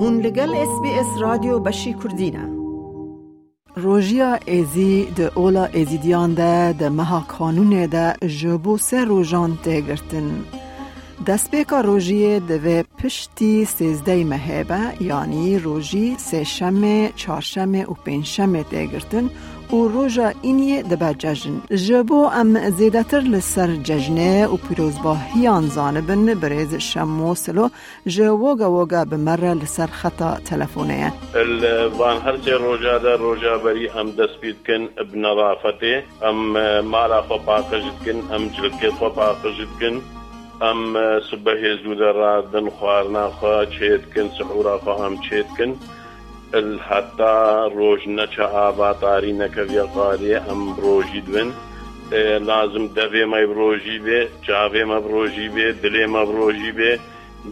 هون لگل اس بی اس رادیو بشی کردینه روژیا ایزی ده اولا ایزیدیان ده ده مها کانون ده جبو سه روژان تگرتن دستپیکا روژی دوه پشتی سیزده مهبه یعنی روژی سه شمه، چهار شمه و پنج شمه تگرتن و روژا اینی دبا ججن جبو ام زیدتر لسر ججنه و پیروزباهیان زانبن برز شمو سلو جووگا ووگا بمره لسر خطا تلفونه الوان هر سه روژا ده روژا بری ام دست بید کن بنظافته ام مالا خو پاکجد کن ام جلکت خو پاکجد کن ئەم سبەهێز و دەڕادن خواردناخوا چێتکن سەحوراخوا ئەم چێتکن حتا ڕۆژ نەچە ئاباتاری نەکەویە قارێ ئەم ڕۆژی دوێن. لازم دەبێ مای ڕۆژی بێ چاوێ مە ڕۆژی بێ دلێ مە ڕۆژی بێ.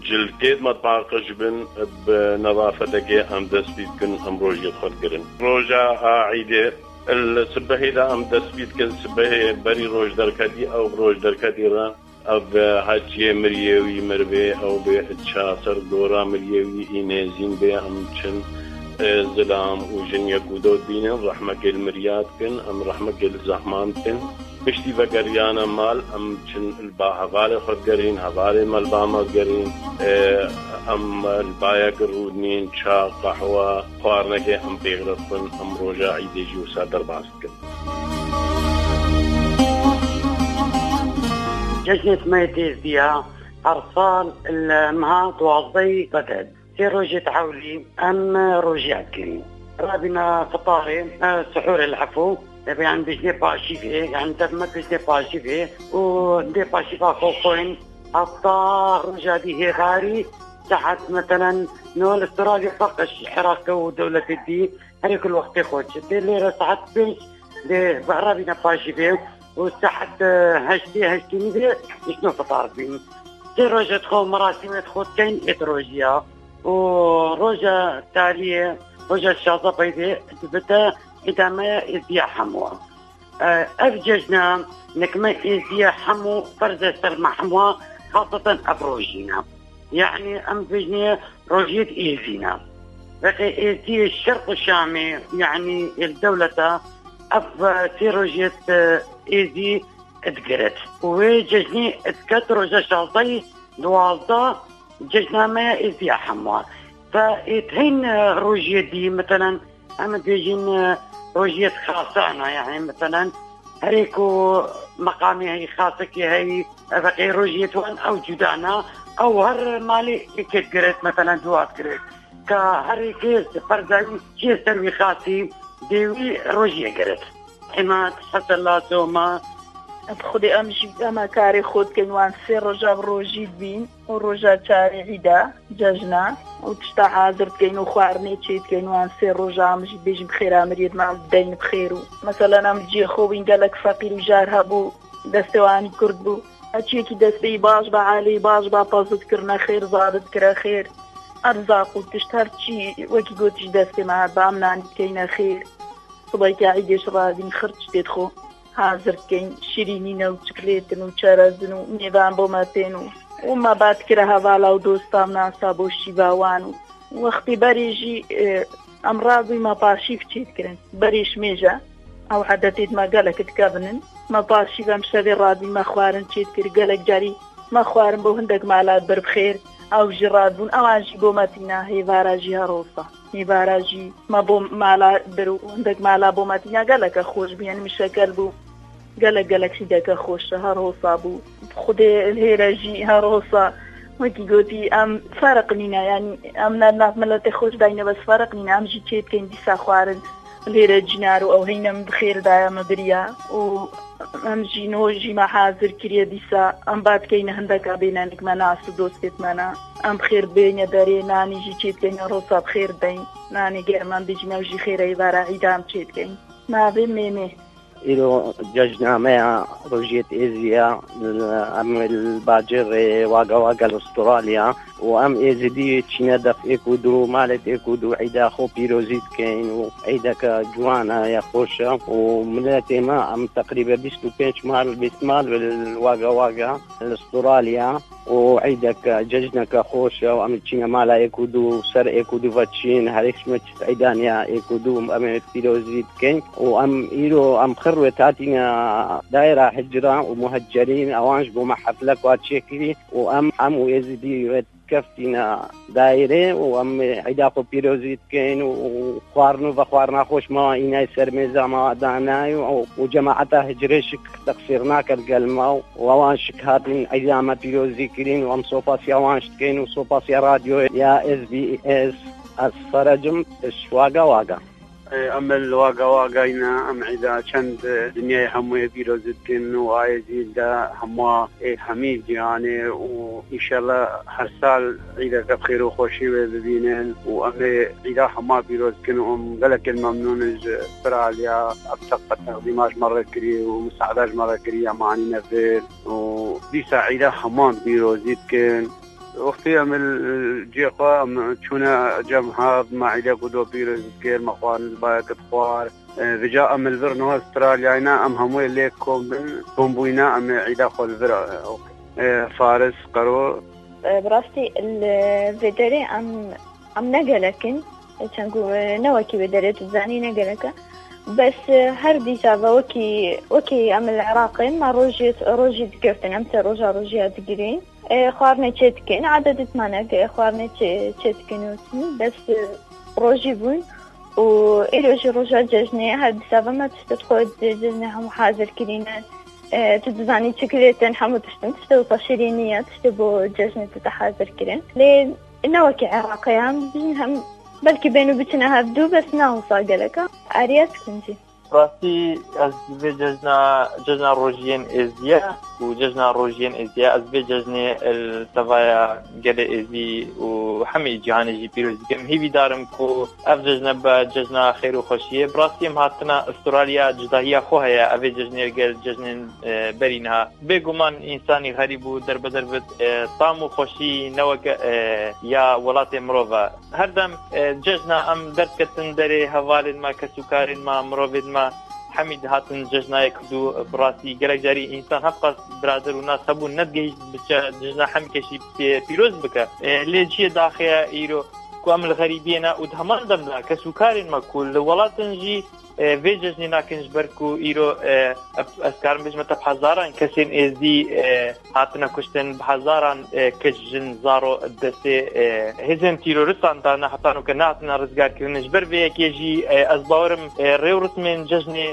جلکێت مە پاقش بن بە نەوافەتەکێ ئەم دەستبیت کن ئەم ڕۆژی خودگرن ڕۆژە عیدێ سبەهیدا ئەم دەستبیت کن سبەهێ بەری ڕۆژ دەرکەتی ئەو ڕۆژ دەرکەتی ڕە. ئەو هەچیە مریێوی مربێ ئەو بێ چاسەر گۆرا مریێوی ئینێزین بێ ئەم چند زلام ژنیەک و دۆ بینن ڕحمەگەل مریات بکن ئەم ڕحمەگەل زەحمان بکن پشتی بەگەریانە مال ئەم چن با هەوارێ خۆگەرین هەوارێ مەلبامە گەرین ئەم باەک ڕوودنین چا قەحوە خواردنەکە ئەم پێغرە بن ئەم ڕۆژە عیدێژی و سا دەرباز بکن. جشنة ميتيز ديها أرصال المها توظي قتد في روجي تعولي أم روجي عكري رابنا فطاري أه، سحور العفو. عن بيجي باشي فيه عن تبمك بيجي باشي فيه ودي باشي فيه خوخوين حتى رجع دي غاري. تحت مثلا نول أستراليا فقش حراك ودولة دي هري كل وقت خوش دي اللي ساعات بيش دي بعرابنا باشي فيه وساعات هشتي هشتي مدري شنو فطار بين دي روجة خو مراسم تخوت كاين اتروجيا وروجا تالية روجا الشاطة بيدي تبتا إدامة إزيا حموة. أفججنا نكما إزيا حمو فرزة سر محموة خاصة أبروجينا يعني أم بجني روجيت إيزينا بقي إيزي الشرق الشامي يعني الدولة أف سيروجيت إيزي اتقرت وججني اتكت روجا شاطي دوالطة جشنامه ازيا حموا فيتهين روجية دي مثلا أما بيجين روجية خاصة يعني مثلا هريكو مقامي هي خاصة كي هي بقي روجية وان أو جدانا أو هر مالي كيت قريت مثلا دوات قريت كهريكي فرزاي شي سروي خاصي ديوي روجية قريت حما تحصل الله سوما خودی ئەم ئەمە کاری خۆت کەنوان سێ ڕۆژە ڕۆژی بین و ڕۆژە چاری عیدا جەژنا و تشتا حاضر بکەین و خواردنێ چیت کەنوان سێ ئەمژی بێژم خێرامرێت مام دەین بخێر و مەسەلەن ئەم جێ خۆبین گەلک فەقیر و ژار هەبوو دەستێوانی کورد بوو ئەچێکی دەستەی باش بە عالی باش با پازتکردە خێر زادت کرە خێر ئەرزاق و تشت هەرچی وەکی گوتیش دەستێ ما بام نانی بکەینە خێر سڵی عیدێش ڕادین خرج دێت خۆ حاضر بکەین شیرینینە و چکلێتن و چارەزن و نێوان بۆمە پێێن و ومە باتکرە هەواڵا و دۆستام ناسا بۆ شیواوان و وەختی بەرێژی ئەم ڕازوی مەپاشی بچیتکردن بەریش مێژە ئەو حەدەتێت مەگەلەکت کە بنن مەپاشی بەم شەوێ ڕادی مە خوارن چیت کرد گەلک جاری مە خوارم بۆ هەندێک مالات بربخێر ئەو ژڕات بوون ئەوانژی بۆ مەتینا هێواراژی هەڕۆسە هێواراژی مە بۆ مالا هەندێک مالا بۆ مەتینا گەلەکە خۆش بیان میشەکەل بوو. گەلە گەلەکسی دەکە خۆشە هەڕۆسا بوو. خودێ هێرەژی هەڕۆسا وەکی گوتی ئەم فارق نینە. ینی ئەم نافمەلەتی خۆش داینە بەس فارق نینە. ئەمژی چێتکەین دیسا خوارن. لێرە جنار و ئەو هینەم بخێردایەمە بریا و ئەمژی نۆژی مە حاضر کریە دیسا ئەم باتکەینە هەندەکە بێنانێکمە ناس و دۆستێتمانە ئەم خێر بێنە دەرێ نانیژی چێتکەینە ڕۆسا بخێر دەین نانی گەرمان بجنەوژی خێرەی بارە ئیدام چێتکەین نابێ مێمێ إلو ججنا روجيت إيزيا أم الباجر واقا واقا وأم إيزي دي تشينا دف إيكودو مالت إيكودو عيدا خو بيروزيت كين وعيدا جوانا يا خوشا وملاتي ما أم تقريبا بيستو بينش مال بيستمال بالواقا واقا الأستراليا و عیدەکە جەژنەکە خۆشە و ئەم چینە مالا ئێک و سەر ئێک و دووە چین هەرێکمە عیدانیا ئێک و دووم ئەمێ پیرۆزی بکەین و ئەم ئیرۆ ئەم خڕوێ تاتینە دایرا حجرا و مهجرین ئەوانش بۆ مەحەفلە کوچێکری و ئەم ئەم و کەفتینە دایرێ و ئەم عیدا خۆ پیرۆزی بکەین و خواردن و بە خوار ناخۆشمەوە ئینای سەرمێزامەوە دانای و و جەماعەتا هجرێشک تەقسیر ناکرد گەلمە و ئەوان شک هاتین ئەیدامە پیرۆزی کرین و ئەم سۆپاسی ئەوان شتکەین و سۆپاسی رادیۆ یا. ئەمە واگە واگاینا ئەم عیدا چەند دنیای هەمووی بیرۆزتکن و ئاەزیدا هەموو هەمی جیانێ و ئیشەڵە هەر سال عیدەکە خێر و خۆشی وێ ببینن و ئەمێ عیدا هەما بیرۆزکن و گەلەکن مەمنونج استرالیا ئەبتەقە تەقدیماش مەڕێکری و مساعداش مەڕێکری ئەمانی نەبێت و دیسا عیدا هەمان بیرۆزی بکن وقتی ئەمل جێخوا چوونە جەمهاب ماعیلە و دۆ پیرز گێر مەخوان باەکەت خوار بجا ئەمل برنەوە ئسترالیاینا ئەم هەمووی لێک کۆم بن کۆمبووینا ئەمێ عیدا خۆلبر فارس قەرۆ بڕاستی vێدەرێ ئەم ئەم نەگەلەکن چەند نەوەکی وێدەرێت زانی نەگەلەکە بەس هەر دیجاابە وەکی وەکی ئەم العراقین ما ڕۆژێت ڕۆژی دگرتن ئەم سە ڕۆژە ڕۆژیا دگرین خواردنە چێتکەین عادەتمانەکە خواردنە چێتکەن وتن بەس ڕۆژی بوون و ئێرۆژی ڕۆژە جژنەیە هەر دیسابەمە تشتت خۆت جژنە هەموو حاضرکردینە تو دزانی چکرێتن هەموو تشتن تشتە و پەشیرینیە تشتە بۆ جژنێت تە حاضرکردن لێ نەوەکی عێراقیان بژین هەم بەلکی بین و بچنە هەردوو بەس ناوسا ڕاستی ئەس بێ جژنا جژنا ڕۆژیان ئێزیە و ئێزیە ئەس بێ جژنێ تەڤایە گەلە ئێزی و هەمی جیهانێژی پیرۆزیکەم هیوی دارم کو ئەف جژنە بە جژنا خێر و خۆشیە بڕاستیم هاتنە ئەسترالیا جداهیا خۆ هەیە ئەvێ جژنێر گەل جژنێن بەرینها بێگومان ئینسانی غەریب و دەربەدەربێت تام و خۆشی نەوەکە یا وڵاتی مرۆڤە هەردەم جژنا ئەم دەرکەتن دەرێ هەوالن ما کەسوکارن ما مرۆڤێت ما حەمید هاتن جژنایە کردو بڕاستی گەلێک جاری ئینسان هەقاس برادر و ناس هەبوو نەتگەیشت بچە جژنا هەم کەشی پیرۆز بکە. لێ چیە داخەیە ئیرۆ؟ كوام الغريبين ودهمان دمنا كسوكار ما كل ولا تنجي فيجز نينا كنش بركو إيرو أسكار مجمة بحزاران كسين إزدي هاتنا كشتن بحزاران كجن زارو الدسة هزن تيرو رسان تانا حطانو كناتنا رزقار كنش بر بيك يجي أزباورم ريو رسمين ججني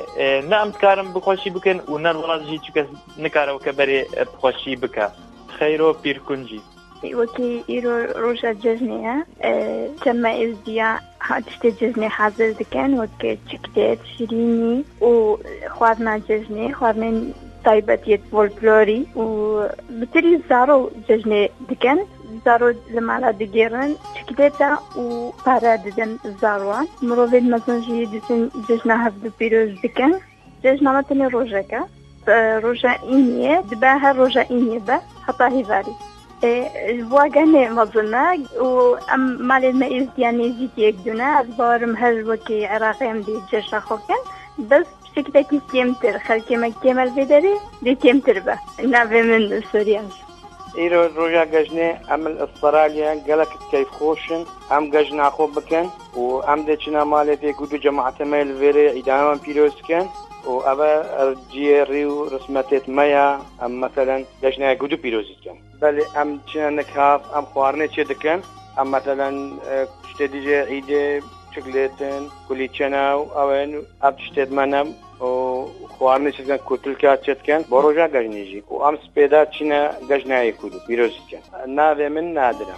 نعم تكارم بخوشي بكن ونال ولا جي تشوكس نكارو كبري بخوشي بكا خيرو بيركونجي وەکی ئیرۆ ڕۆژە جژنەیە چەمە ئێزدیا هاتشتە جژنێ حاضر دەکەن وەک چکتێت شیرینی و خواردنا جژنێ خواردنێن تایبەتیت فۆلکلۆری و بتری زارۆ جژنێ دکەن زارۆ لە مالا دەگێڕن چکتێتە و پارە دەدەن زاروان مرۆڤێت مەزنجی دسن جژنا هەفتو پیرۆز دکەن جژنامەتەنێ ڕۆژەکە ڕۆژە ئینیە دبا هەر ڕۆژە ئینیە بە هەتا هیواری واگەنێ مەزنە و ام ئەم مالێ مەئزدیان نێزییتێک دونا ئەزبارم هەر وەکی عراقیم دی جێشە خۆکەن بەس شکلێکی تێمتر خەرکێمە کێمەل بێدەری دی تێمتر با ناوێ من سوریان. ئیرۆ ڕۆژا گەژنێ ئەمل ئەسترالیا گەلەکت کیف خوشن ئەم گەژ خوب بکەن و ئەم دەچنا مالێ پێک و دوو جەماعتەمەل وێرێ پیروز کن. ئەوە جێڕی و ڕسمەتێت مەیە ئەم مەسەرەن دەژنای گودو پیرۆزیکەن بەێ ئەم چنە نکاف ئەم خواردنێ چێ دەکەن ئەم مەسەلەن شتێ دیژێ ئیدێ چکلێتن کولی و ئەوێن ئەب شتێت مەنەم و خواردنە چکەن کوتلکە چێتکەن بۆ ڕۆژا گەژنیژی و ئەم سپێدا چینە گەژنایی کود و ناوێ من نادرە.